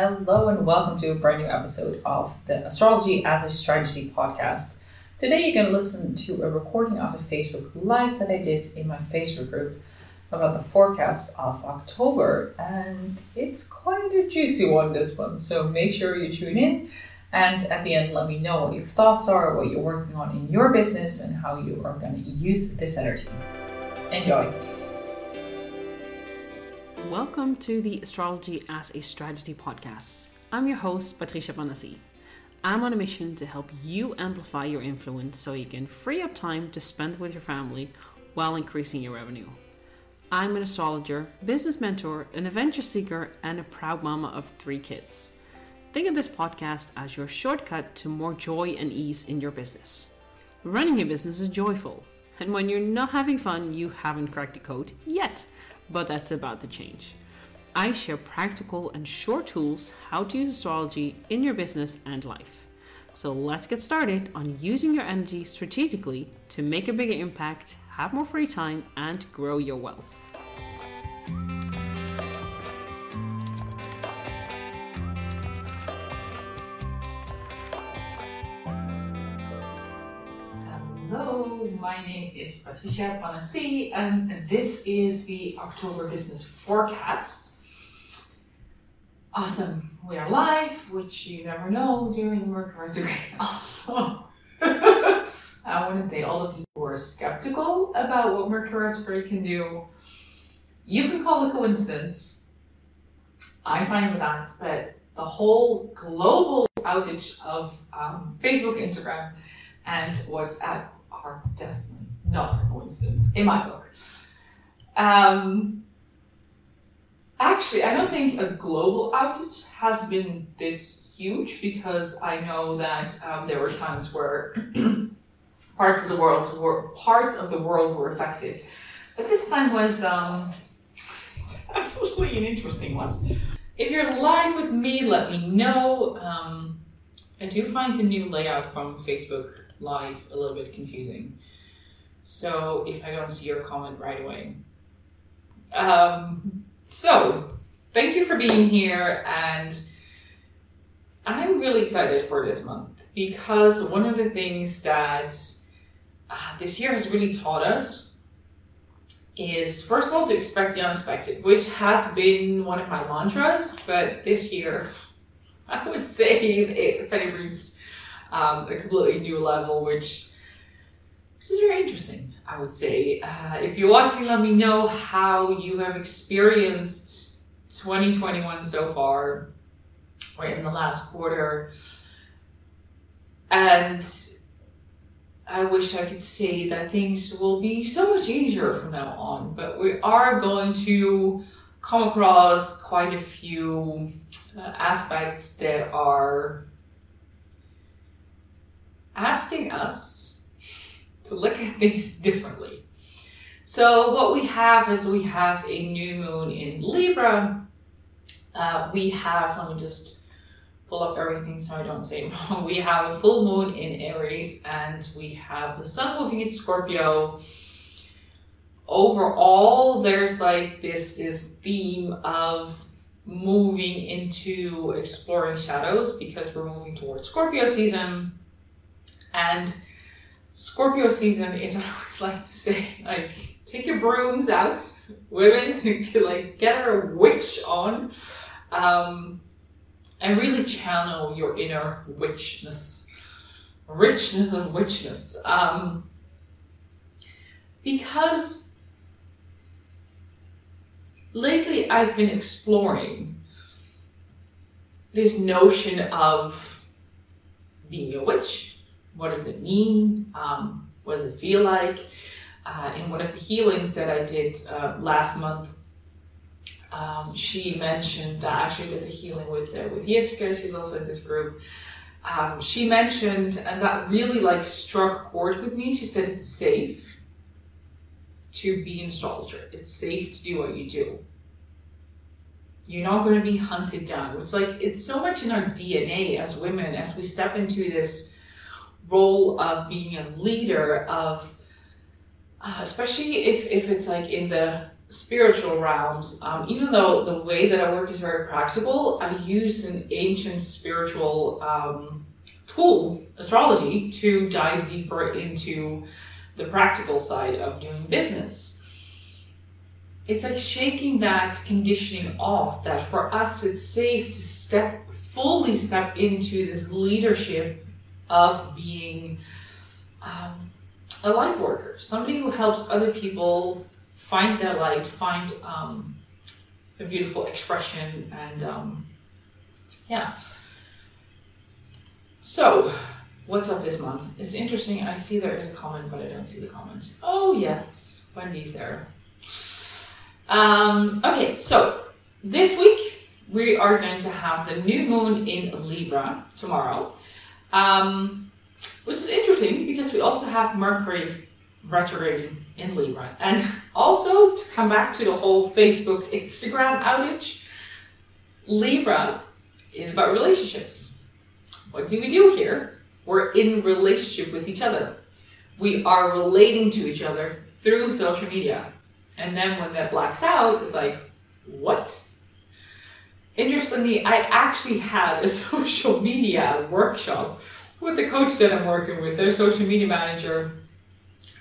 Hello and welcome to a brand new episode of the Astrology as a Strategy podcast. Today you're going to listen to a recording of a Facebook Live that I did in my Facebook group about the forecast of October, and it's quite a juicy one this one. So make sure you tune in, and at the end, let me know what your thoughts are, what you're working on in your business, and how you are going to use this energy. Enjoy. Welcome to the Astrology as a Strategy podcast. I'm your host, Patricia Panasi. I'm on a mission to help you amplify your influence so you can free up time to spend with your family while increasing your revenue. I'm an astrologer, business mentor, an adventure seeker, and a proud mama of three kids. Think of this podcast as your shortcut to more joy and ease in your business. Running a business is joyful, and when you're not having fun, you haven't cracked the code yet, but that's about to change. I share practical and short tools how to use astrology in your business and life. So let's get started on using your energy strategically to make a bigger impact, have more free time, and grow your wealth. Is Patricia Panassi, and this is the October business forecast. Awesome, we are live, which you never know during Mercury retrograde. Also, I want to say all the people who are skeptical about what Mercury retrograde can do, you can call it coincidence. I'm fine with that, but the whole global outage of um, Facebook, Instagram, and WhatsApp are definitely not a coincidence in my book. Um, actually, I don't think a global outage has been this huge because I know that um, there were times where parts of the world were parts of the world were affected, but this time was um, definitely an interesting one. If you're live with me, let me know. Um, I do find the new layout from Facebook Live a little bit confusing. So if I don't see your comment right away. Um, so thank you for being here and I'm really excited for this month because one of the things that uh, this year has really taught us is first of all to expect the unexpected, which has been one of my mantras, but this year I would say it kind of reached um, a completely new level, which which is very interesting. I would say. Uh, if you're watching, let me know how you have experienced 2021 so far, or in the last quarter, and. I wish I could say that things will be so much easier from now on, but we are going to come across quite a few uh, aspects that are asking us to look at things differently. So, what we have is we have a new moon in Libra. Uh, we have, let me just pull up everything so I don't say it wrong. We have a full moon in Aries and we have the sun moving in Scorpio. Overall, there's like this this theme of moving into exploring shadows because we're moving towards Scorpio season. And Scorpio season is I always like to say, like, take your brooms out, women, like get a witch on, um, and really channel your inner witchness, richness of witchness. Um, because lately I've been exploring this notion of being a witch what does it mean? Um, what does it feel like? Uh, in one of the healings that I did uh, last month, um, she mentioned that I actually did the healing with uh, with Yitzka. She's also in this group. Um, she mentioned, and that really like struck a chord with me. She said it's safe to be an astrologer. It's safe to do what you do. You're not going to be hunted down. It's like it's so much in our DNA as women as we step into this role of being a leader of uh, especially if, if it's like in the spiritual realms, um, even though the way that I work is very practical, I use an ancient spiritual um, tool, astrology, to dive deeper into the practical side of doing business. It's like shaking that conditioning off that for us it's safe to step fully step into this leadership of being um, a light worker, somebody who helps other people find their light, find um, a beautiful expression, and um, yeah. So, what's up this month? It's interesting. I see there is a comment, but I don't see the comments. Oh yes, Wendy's there. Um, okay, so this week we are going to have the new moon in Libra tomorrow, um, which is interesting because we also have Mercury retrograde in Libra. And also to come back to the whole Facebook Instagram outage, Libra is about relationships. What do we do here? We're in relationship with each other. We are relating to each other through social media. And then when that blacks out, it's like, what? Interestingly, I actually had a social media workshop with the coach that I'm working with, their social media manager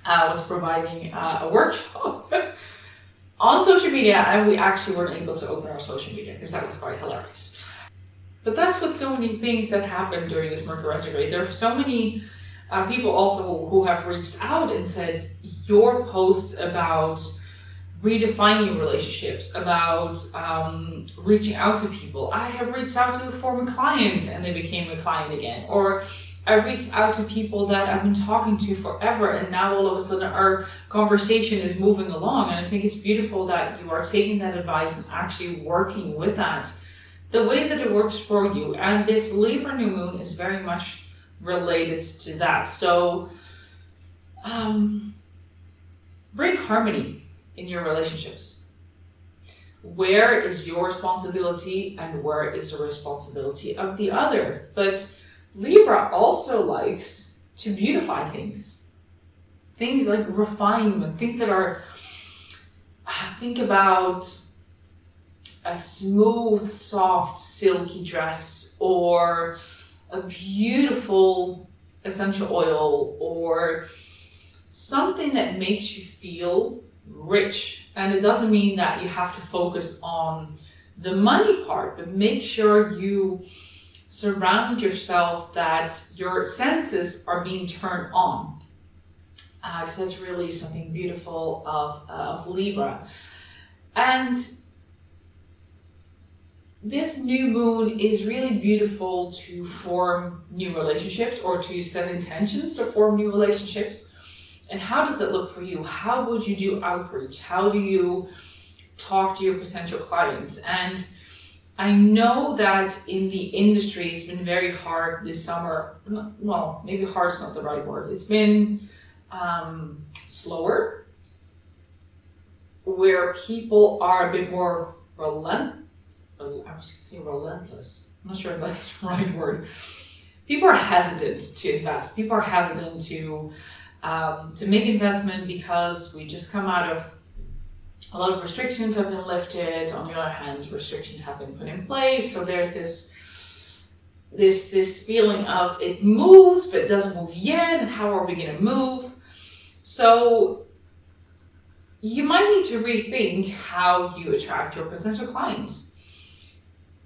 uh, was providing uh, a workshop on social media, and we actually weren't able to open our social media because that was quite hilarious. But that's what so many things that happened during this Mercury retrograde. There are so many uh, people also who have reached out and said your post about redefining relationships, about um, reaching out to people. I have reached out to a former client and they became a client again, or I reached out to people that I've been talking to forever, and now all of a sudden our conversation is moving along. And I think it's beautiful that you are taking that advice and actually working with that the way that it works for you. And this Libra new moon is very much related to that. So, um, bring harmony in your relationships. Where is your responsibility and where is the responsibility of the other? But Libra also likes to beautify things. Things like refinement, things that are, ah, think about a smooth, soft, silky dress or a beautiful essential oil or something that makes you feel rich. And it doesn't mean that you have to focus on the money part, but make sure you surround yourself that your senses are being turned on. Because uh, that's really something beautiful of, uh, of libra. And this new moon is really beautiful to form new relationships or to set intentions to form new relationships and how does that look for you how would you do outreach how do you talk to your potential clients and I know that in the industry it's been very hard this summer. Well, maybe hard's not the right word. It's been um, slower, where people are a bit more relent. I was going to say relentless. I'm not sure if that's the right word. People are hesitant to invest. People are hesitant to um, to make investment because we just come out of a lot of restrictions have been lifted. On the other hand, restrictions have been put in place. So there's this this this feeling of it moves but doesn't move yet, and how are we going to move? So you might need to rethink how you attract your potential clients.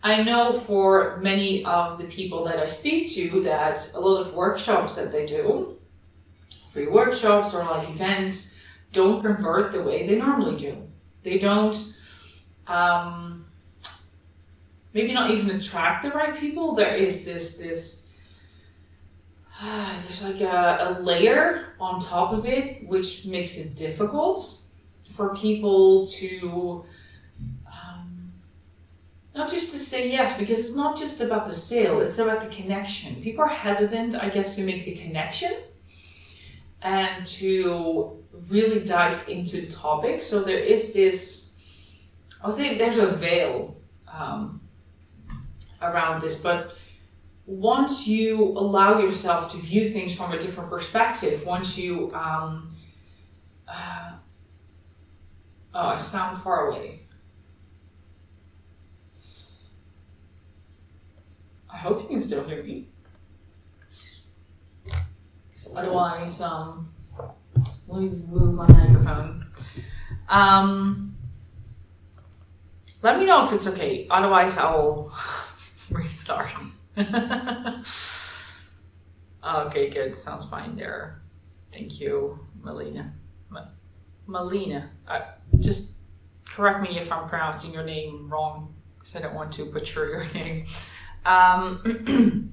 I know for many of the people that I speak to that a lot of workshops that they do, free workshops or like events, don't convert the way they normally do. They don't um, maybe not even attract the right people. There is this this uh, there's like a, a layer on top of it which makes it difficult for people to um, not just to say yes because it's not just about the sale it's about the connection people are hesitant i guess to make the connection and to really dive into the topic. So there is this, I would say there's a veil um, around this, but once you allow yourself to view things from a different perspective, once you um, uh, Oh, I sound far away. I hope you can still hear me. Otherwise, um, let me just move my microphone. Um, let me know if it's okay. Otherwise, I'll restart. okay, good. Sounds fine there. Thank you, Melina. Melina. Uh, just correct me if I'm pronouncing your name wrong, because I don't want to butcher your name. Um,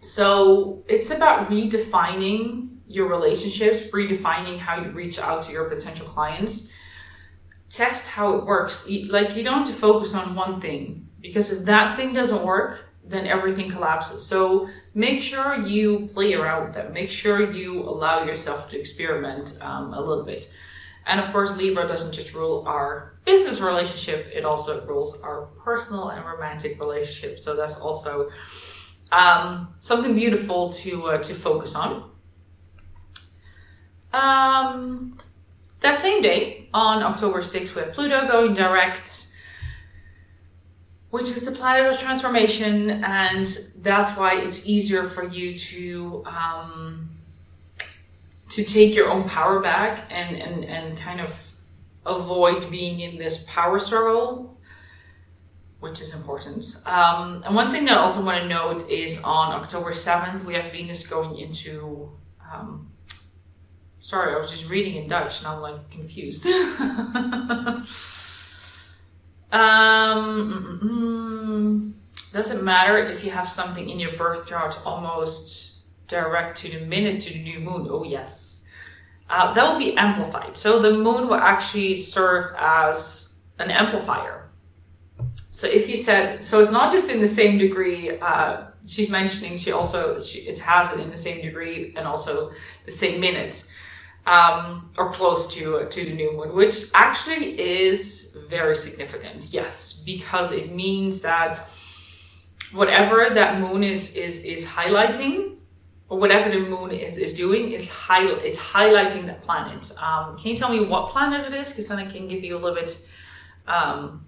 so it's about redefining your relationships, redefining how you reach out to your potential clients. Test how it works. Like you don't have to focus on one thing because if that thing doesn't work, then everything collapses. So make sure you play around with that. Make sure you allow yourself to experiment um, a little bit. And of course, Libra doesn't just rule our business relationship, it also rules our personal and romantic relationship. So that's also um, something beautiful to, uh, to focus on. Um, that same day, on October 6th, we have Pluto going direct which is the planet of transformation, and that's why it's easier for you to um, to take your own power back and and and kind of avoid being in this power struggle, which is important. Um, and one thing that I also want to note is on October seventh we have Venus going into. Um, sorry, I was just reading in Dutch and I'm like confused. Um, doesn't matter if you have something in your birth chart almost direct to the minute to the new moon. Oh, yes. Uh, that will be amplified. So the moon will actually serve as an amplifier. So if you said, so it's not just in the same degree, uh, she's mentioning she also, she, it has it in the same degree and also the same minutes um, or close to to the new moon, which actually is very significant. Yes, because it means that whatever that moon is is is highlighting, or whatever the moon is is doing, it's high it's highlighting that planet. Um, can you tell me what planet it is? Because then I can give you a little bit. Um,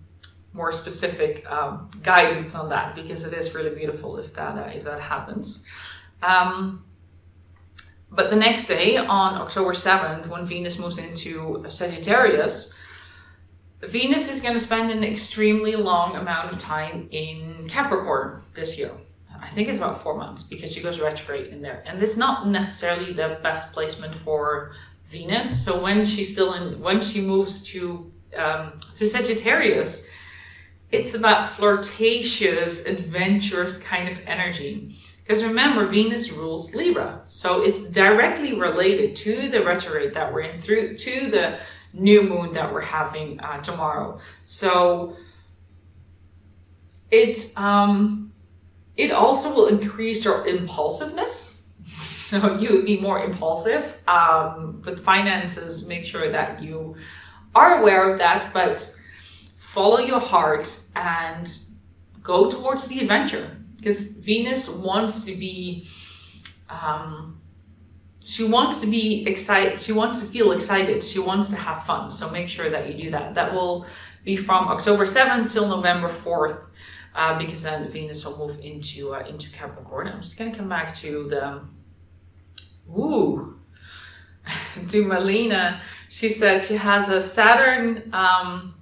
more specific um, guidance on that because it is really beautiful if that uh, if that happens. Um, but the next day, on October 7th, when Venus moves into Sagittarius, Venus is going to spend an extremely long amount of time in Capricorn this year. I think it's about four months because she goes retrograde in there. And this is not necessarily the best placement for Venus. So when she's still in, when she moves to um, to Sagittarius, it's about flirtatious, adventurous kind of energy. Because remember, Venus rules Libra. So it's directly related to the retrograde that we're in, through to the new moon that we're having uh, tomorrow. So it um, it also will increase your impulsiveness. So you would be more impulsive. Um, with finances, make sure that you are aware of that, but follow your heart and go towards the adventure. Because Venus wants to be um, she wants to be excited she wants to feel excited. She wants to have fun. So make sure that you do that. That will be from October 7th till November 4th uh, because then Venus will move into uh, into Capricorn. I'm just gonna come back to the ooh to Melina. She said she has a Saturn um,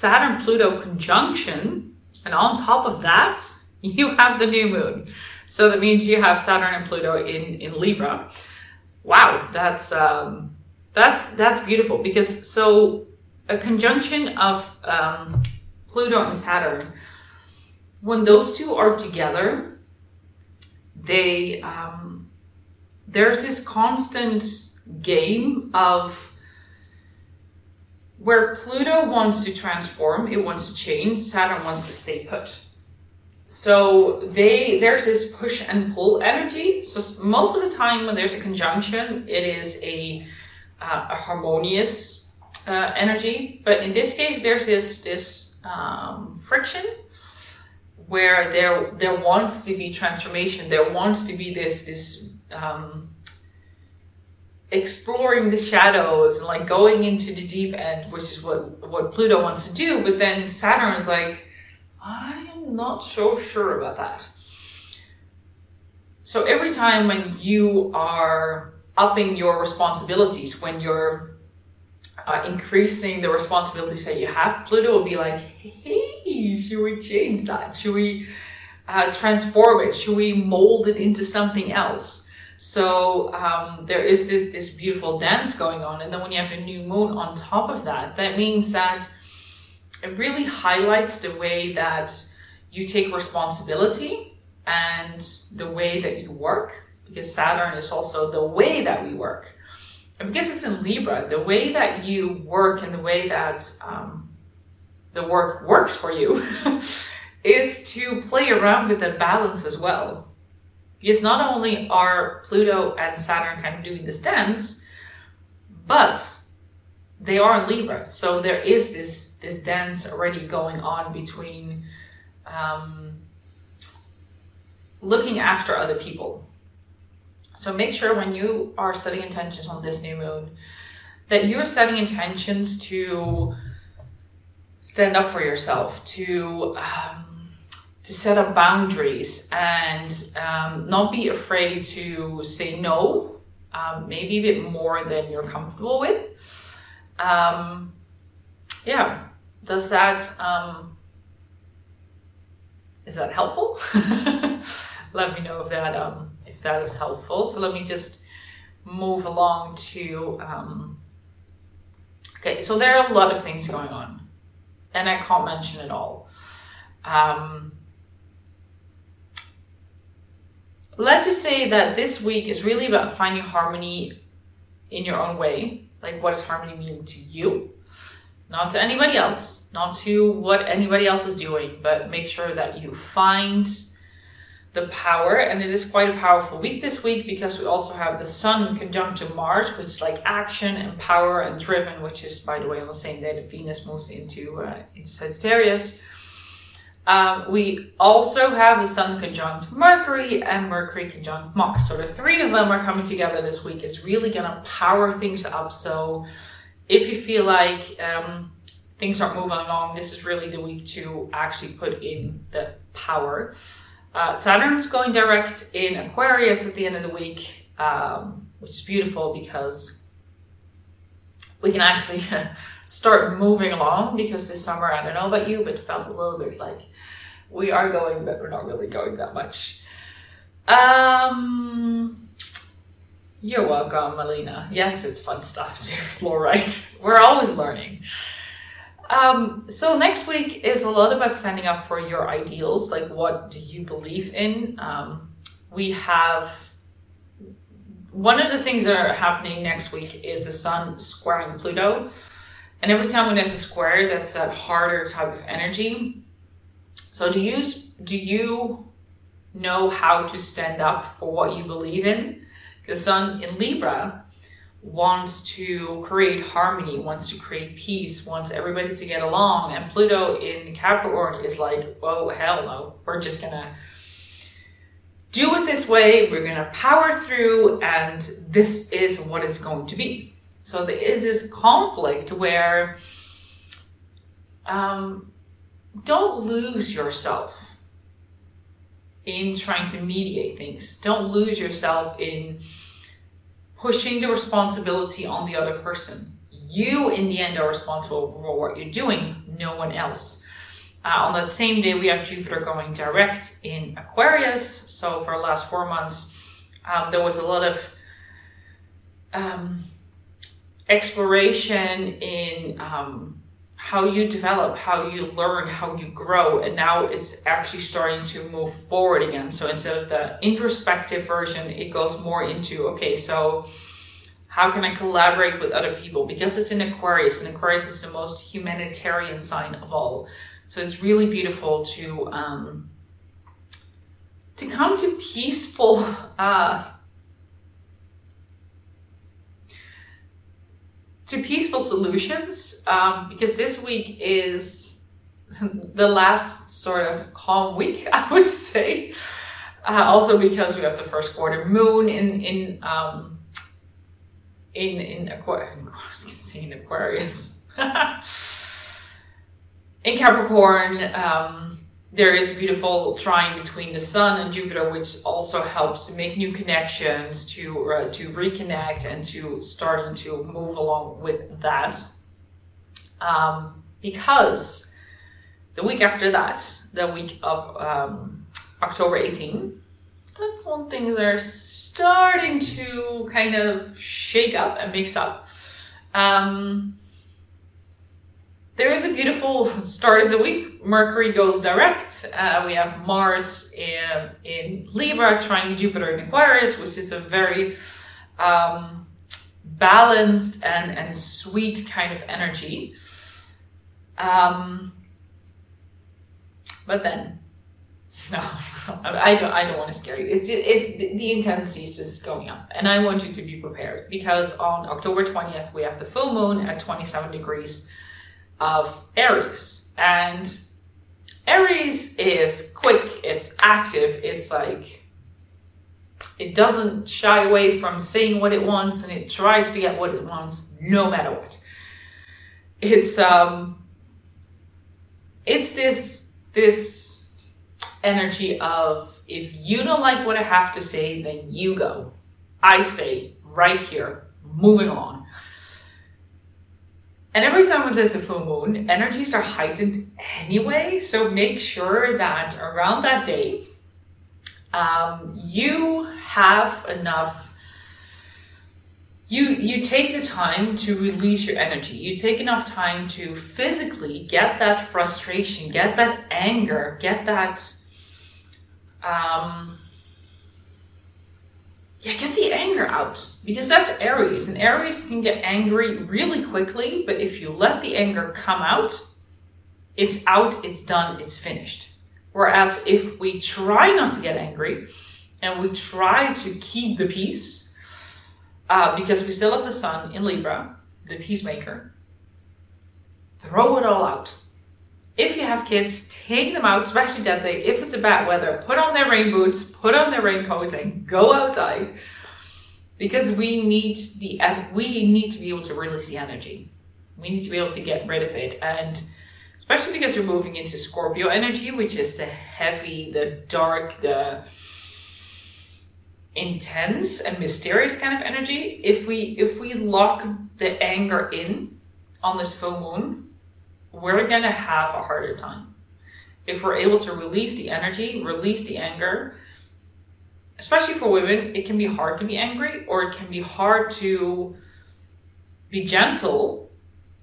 Saturn Pluto conjunction and on top of that you have the new moon. So that means you have Saturn and Pluto in, in Libra. Wow, that's um, that's that's beautiful because so a conjunction of um, Pluto and Saturn, when those two are together, they um, there's this constant game of where Pluto wants to transform, it wants to change, Saturn wants to stay put. So they there's this push and pull energy. So most of the time when there's a conjunction, it is a uh, a harmonious uh, energy. But in this case, there's this this um, friction where there there wants to be transformation. There wants to be this this um, exploring the shadows and like going into the deep end, which is what what Pluto wants to do. But then Saturn is like, I am not so sure about that. So every time when you are upping your responsibilities, when you're uh, increasing the responsibilities that you have, Pluto will be like, hey, should we change that? Should we uh, transform it? Should we mold it into something else? So um, there is this this beautiful dance going on, and then when you have a new moon on top of that, that means that it really highlights the way that you take responsibility and the way that you work, because Saturn is also the way that we work. And because it's in Libra, the way that you work and the way that um, the work works for you is to play around with the balance as well. Because not only are Pluto and Saturn kind of doing this dance, but they are in Libra. So there is this this dance already going on between um, looking after other people. So make sure when you are setting intentions on this new moon that you're setting intentions to stand up for yourself, to um, to set up boundaries, and um, not be afraid to say no, um, maybe a bit more than you're comfortable with. Um, yeah, does that um, is that helpful? let me know if that um, if that is helpful. So let me just move along to um, okay. So there are a lot of things going on, and I can't mention it all. Um, let's just say that this week is really about finding harmony in your own way. Like, what does harmony mean to you? Not to anybody else, not to what anybody else is doing, but make sure that you find the power. And it is quite a powerful week this week because we also have the Sun conjunct to Mars, which is like action and power and driven, which is, by the way, on the same day that Venus moves into, uh, into Sagittarius. Um, we also have the Sun conjunct Mercury and Mercury conjunct Mars. So the three of them are coming together this week. It's really going to power things up. So if you feel like um, things aren't moving along, this is really the week to actually put in the power. Uh, Saturn's going direct in Aquarius at the end of the week, um, which is beautiful because we can actually start moving along because this summer, I don't know about you, but felt a little bit like we are going, but we're not really going that much. Um, you're welcome, Melina. Yes, it's fun stuff to explore, right? We're always learning. Um, so next week is a lot about standing up for your ideals. Like, what do you believe in? Um, we have one of the things that are happening next week is the Sun squaring Pluto, and every time when there's a square, that's that harder type of energy. So, do you do you know how to stand up for what you believe in? The sun in Libra wants to create harmony, wants to create peace, wants everybody to get along. And Pluto in Capricorn is like, oh, hell no. We're just to do it this way. We're going to power through, and this is what it's going to be. So there is this conflict where um, don't lose yourself in trying to mediate things. Don't lose yourself in pushing the responsibility on the other person. You, in the end, are responsible for what you're doing, no one else. Uh, on that same day, we have Jupiter going direct in Aquarius. So, for the last four months, um, there was a lot of um, exploration in um, how you develop, how you learn, how you grow. And now it's actually starting to move forward again. So instead of the introspective version, it goes more into okay, so how can I collaborate with other people? Because it's in Aquarius, and Aquarius is the most humanitarian sign of all. So it's really beautiful to um, to come to peaceful uh, to peaceful solutions um, because this week is the last sort of calm week, I would say. Uh, also because we have the first quarter moon in in um, in in Aquarius, in Aquarius, in Capricorn, um, there is a beautiful trine between the Sun and Jupiter, which also helps to make new connections, to uh, to reconnect, and to starting to move along with that. Um, because the week after that, the week of um, October 18, that's when things are starting to kind of shake up and mix up. Um, there is a beautiful start of the week. Mercury goes direct. Uh, we have Mars in, in Libra trying Jupiter in Aquarius, which is a very um, balanced and, and sweet kind of energy. Um, but then, no, I don't. I don't want to scare you. It's just, it. The intensity is just going up, and I want you to be prepared because on October twentieth we have the full moon at twenty seven degrees of Aries, and Aries is quick. It's active. It's like it doesn't shy away from saying what it wants, and it tries to get what it wants no matter what. It's um it's this this energy of if you don't like what I have to say, then you go. I stay right here, moving along. And every time there's a full moon, energies are heightened anyway. So make sure that around that day, um, you have enough you you take the time to release your energy you take enough time to physically get that frustration get that anger get that um yeah get the anger out because that's aries and aries can get angry really quickly but if you let the anger come out it's out it's done it's finished whereas if we try not to get angry and we try to keep the peace uh, because we still have the sun in Libra, the peacemaker. Throw it all out. If you have kids, take them out, especially that day. If it's a bad weather, put on their rain boots, put on their raincoats, and go outside. Because we need the we need to be able to release the energy. We need to be able to get rid of it, and especially because we're moving into Scorpio energy, which is the heavy, the dark, the intense and mysterious kind of energy if we if we lock the anger in on this full moon we're gonna have a harder time if we're able to release the energy release the anger especially for women it can be hard to be angry or it can be hard to be gentle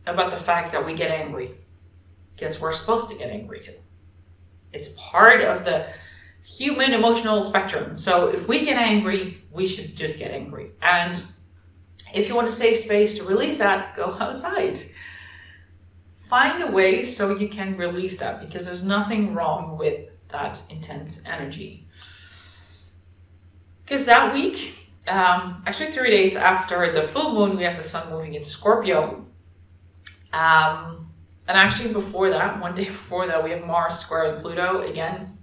about the fact that we get angry because we're supposed to get angry too it's part of the human emotional spectrum. So if we get angry, we should just get angry. And if you want a safe space to release that, go outside. Find a way so you can release that because there's nothing wrong with that intense energy. Because that week, um, actually three days after the full moon, we have the sun moving into Scorpio. Um, and actually before that, one day before that, we have Mars squaring Pluto again,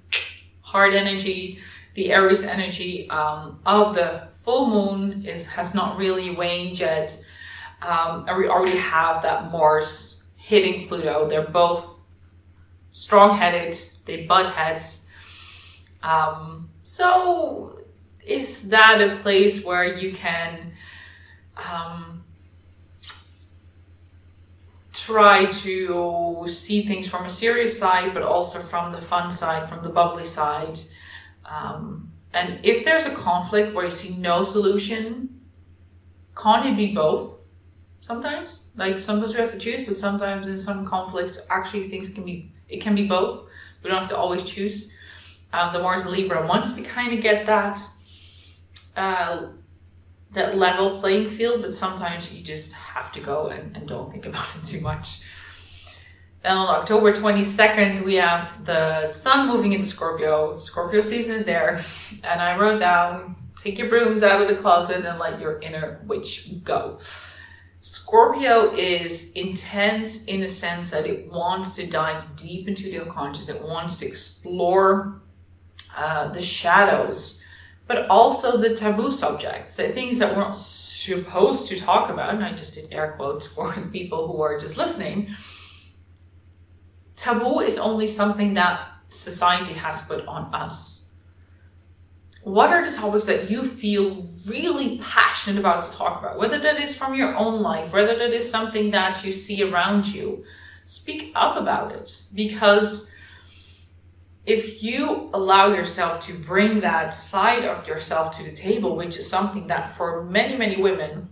hard energy, the Aries energy um, of the full moon is has not really waned yet. Um, and we already have that Mars hitting Pluto. They're both strong headed, they butt heads. Um, so, is that a place where you can um, try to see things from a serious side, but also from the fun side, from the bubbly side. Um, and if there's a conflict where you see no solution, can't it be both? Sometimes, like sometimes we have to choose, but sometimes in some conflicts, actually things can be it can be both. We don't have to always choose. Um, the Mars Libra wants to kind of get that uh, that level playing field, but sometimes you just have to go and, and don't think about it too much. Then on October 22nd, we have the sun moving into Scorpio. Scorpio season is there. And I wrote down take your brooms out of the closet and let your inner witch go. Scorpio is intense in the sense that it wants to dive deep into the unconscious, it wants to explore uh, the shadows but also the taboo subjects, the things that we're not supposed to talk about. And I just did air quotes for people who are just listening. Taboo is only something that society has put on us. What are the topics that you feel really passionate about to talk about? Whether that is from your own life, whether that is something that you see around you, speak up about it because if you allow yourself to bring that side of yourself to the table, which is something that for many, many women,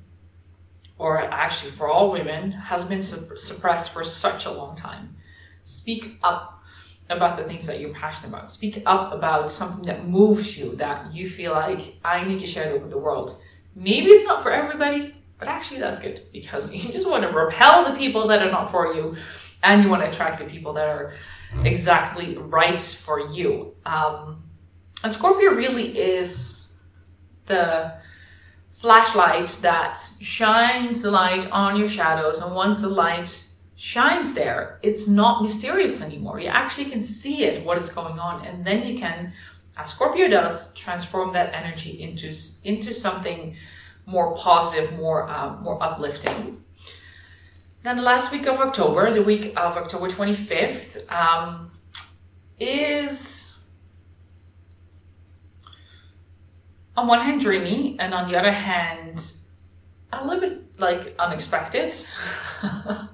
or actually for all women, has been su- suppressed for such a long time, speak up about the things that you're passionate about. Speak up about something that moves you, that you feel like I need to share it with the world. Maybe it's not for everybody, but actually that's good because you just want to repel the people that are not for you and you want to attract the people that are exactly right for you. Um, and Scorpio really is the flashlight that shines the light on your shadows. And once the light shines there, it's not mysterious anymore. You actually can see it, what is going on. And then you can, as Scorpio does, transform that energy into, into something more positive, more, uh, more uplifting. Then the last week of October, the week of October 25th, um, is on one hand dreamy, and on the other hand, a little bit like unexpected.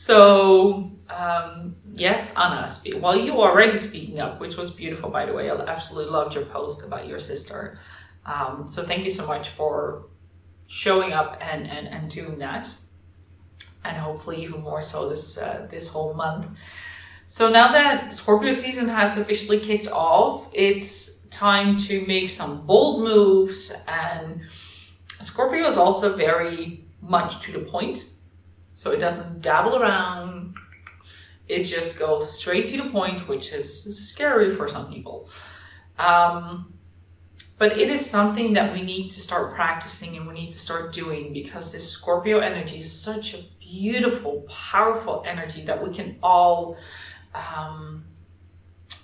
so, um, yes, Anna, speak. Well, you already speaking up, which was beautiful, by the way. I absolutely loved your post about your sister. Um, so, thank you so much for showing up and, and, and doing that and hopefully even more so this uh, this whole month. So now that Scorpio season has officially kicked off, it's time to make some bold moves and Scorpio is also very much to the point. So it doesn't dabble around. It just goes straight to the point, which is scary for some people. Um, but it is something that we need to start practicing and we need to start doing because this Scorpio energy is such a beautiful, powerful energy that we can all, um,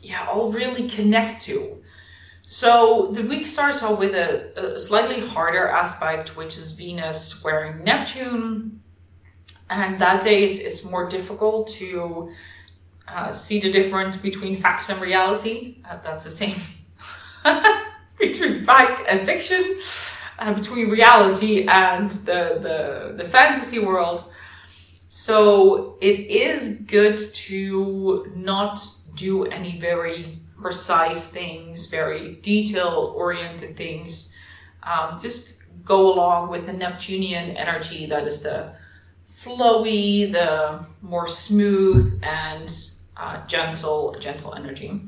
yeah, all really connect to. So the week starts off with a, a slightly harder aspect, which is Venus squaring Neptune. And that day is, is more difficult to uh, see the difference between facts and reality. Uh, that's the same between fact and fiction, uh, between reality and the, the, the fantasy world. So it is good to not do any very precise things, very detail oriented things. Um, just go along with the Neptunian energy that is the flowy, the more smooth and uh, gentle, gentle energy.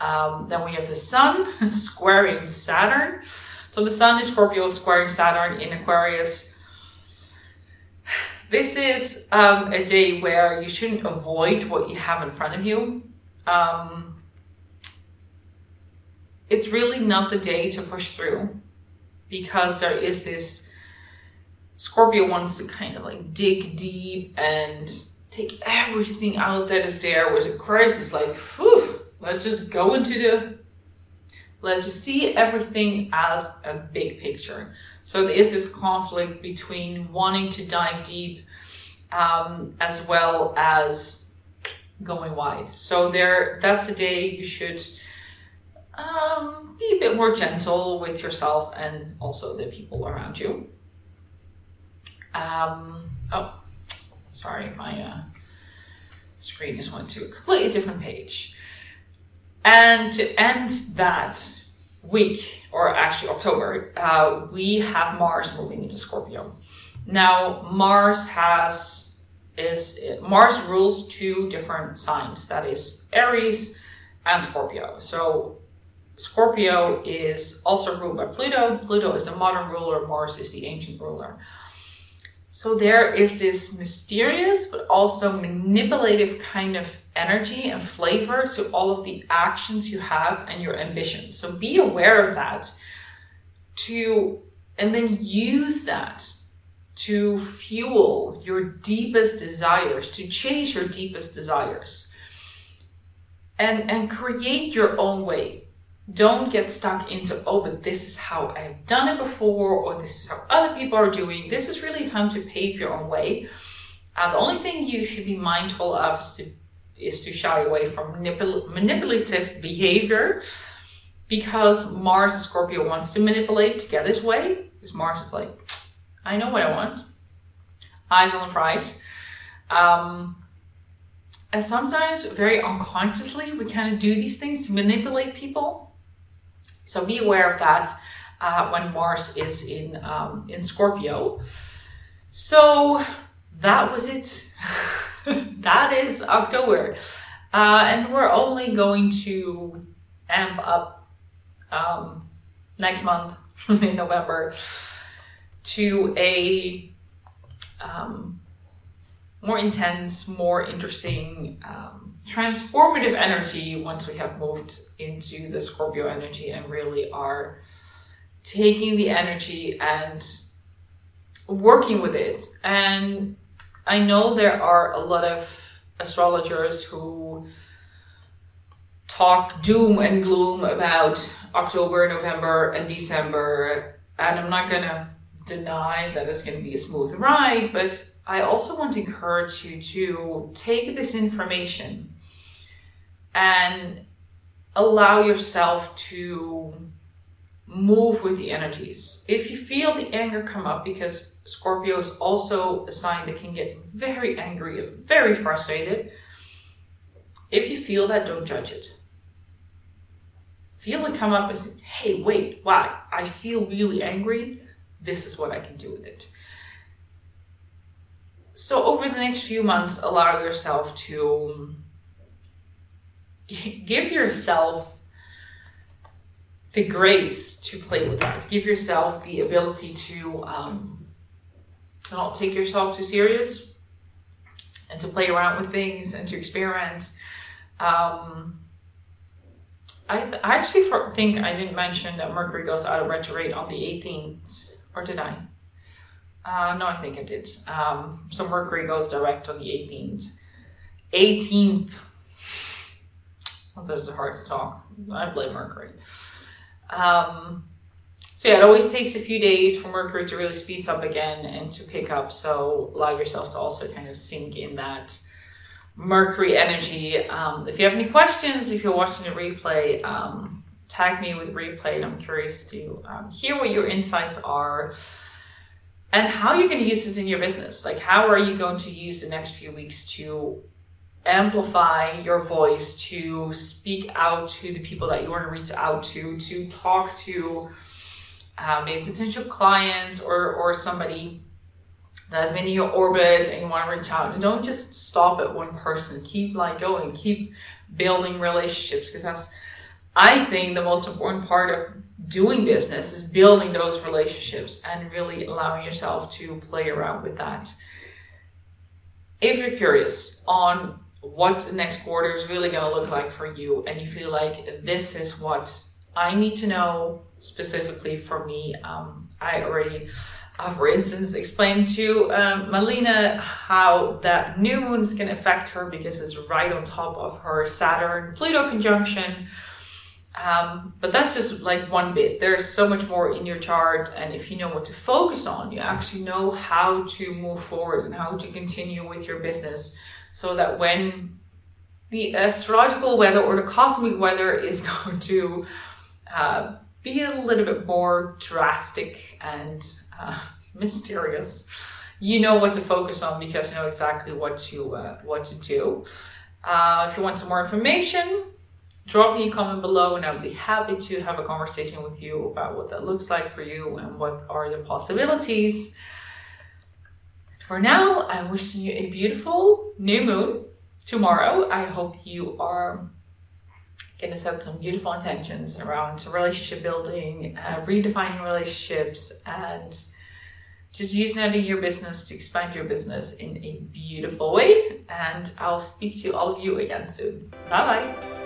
Um, then we have the Sun squaring Saturn. So the Sun is Scorpio squaring Saturn in Aquarius this is um, a day where you shouldn't avoid what you have in front of you. Um, it's really not the day to push through because there is this Scorpio wants to kind of like dig deep and take everything out that is there, whereas Aquarius is like, whew, let's just go into the Let's just see everything as a big picture. So there is this conflict between wanting to dive deep um, as well as going wide. So there, that's a day you should um, be a bit more gentle with yourself and also the people around you. Um, oh, sorry, my uh, screen just went to a completely different page. And to end that week, or actually October, uh, we have Mars moving into Scorpio. Now, Mars has is Mars rules two different signs. That is Aries and Scorpio. So Scorpio is also ruled by Pluto. Pluto is the modern ruler. Mars is the ancient ruler. So there is this mysterious but also manipulative kind of energy and flavor to all of the actions you have and your ambitions. So be aware of that to and then use that to fuel your deepest desires, to chase your deepest desires. And and create your own way don't get stuck into, oh, but this is how I've done it before, or this is how other people are doing. This is really time to pave your own way. Uh, the only thing you should be mindful of is to, is to shy away from manipul- manipulative behavior because Mars and Scorpio wants to manipulate to get his way. Because Mars is like, I know what I want. Eyes on the prize. Um, and sometimes, very unconsciously, we kind of do these things to manipulate people. So be aware of that uh, when Mars is in um, in Scorpio. So that was it. that is October, uh, and we're only going to amp up um, next month in November to a um, more intense, more interesting, um, transformative energy once we have moved into the Scorpio energy and really are taking the energy and working with it. And I know there are a lot of astrologers who talk doom and gloom about October, November, and December. And I'm not going to deny that it's going to be a smooth ride, but I also want to encourage you to take this information and allow yourself to move with the energies. If you feel the anger come up, because Scorpio is also a sign that can get very angry and very frustrated, if you feel that, don't judge it. Feel it come up and say, hey, wait, why? I feel really angry. This is what I can do with it. So, over the next few months, allow yourself to give yourself the grace to play with that. Give yourself the ability to um, not take yourself too serious and to play around with things and to experiment. Um, I, th- I actually for- think I didn't mention that Mercury goes out of retrograde on the 18th, or did I? Uh, no, I think I did. Um, so Mercury goes direct on the 18th. 18th. Sometimes it's hard to talk. I blame Mercury. Um, so yeah, it always takes a few days for Mercury to really speed up again and to pick up. So allow yourself to also kind of sink in that Mercury energy. Um, if you have any questions, if you're watching the replay, um, tag me with replay, and I'm curious to um, hear what your insights are and how you're going to use this in your business. Like, how are you going to use the next few weeks to amplify your voice, to speak out to the people that you want to reach out to, to talk to uh, maybe potential clients or, or somebody that has been in your orbit and you want to reach out. And don't just stop at one person. Keep like going, keep building relationships because that's, I think, the most important part of doing business is building those relationships and really allowing yourself to play around with that. If you're curious on what the next quarter is really going to look like for you and you feel like this is what I need to know specifically for me, um, I already, uh, for instance, explained to um, Malina how that new moon is going to affect her because it's right on top of her Saturn Pluto conjunction um, but that's just like one bit. There's so much more in your chart, and if you know what to focus on, you actually know how to move forward and how to continue with your business so that when the astrological weather or the cosmic weather is going to uh, be a little bit more drastic and uh, mysterious, you know what to focus on because you know exactly what to uh, what to do. Uh, if you want some more information, drop me a comment below and I'll be happy to have a conversation with you about what that looks like for you and what are the possibilities. For now, I'm wishing you a beautiful new moon tomorrow. I hope you are going to set some beautiful intentions around relationship building, uh, redefining relationships, and just using that in your business to expand your business in a beautiful way. And I'll speak to all of you again soon. Bye bye.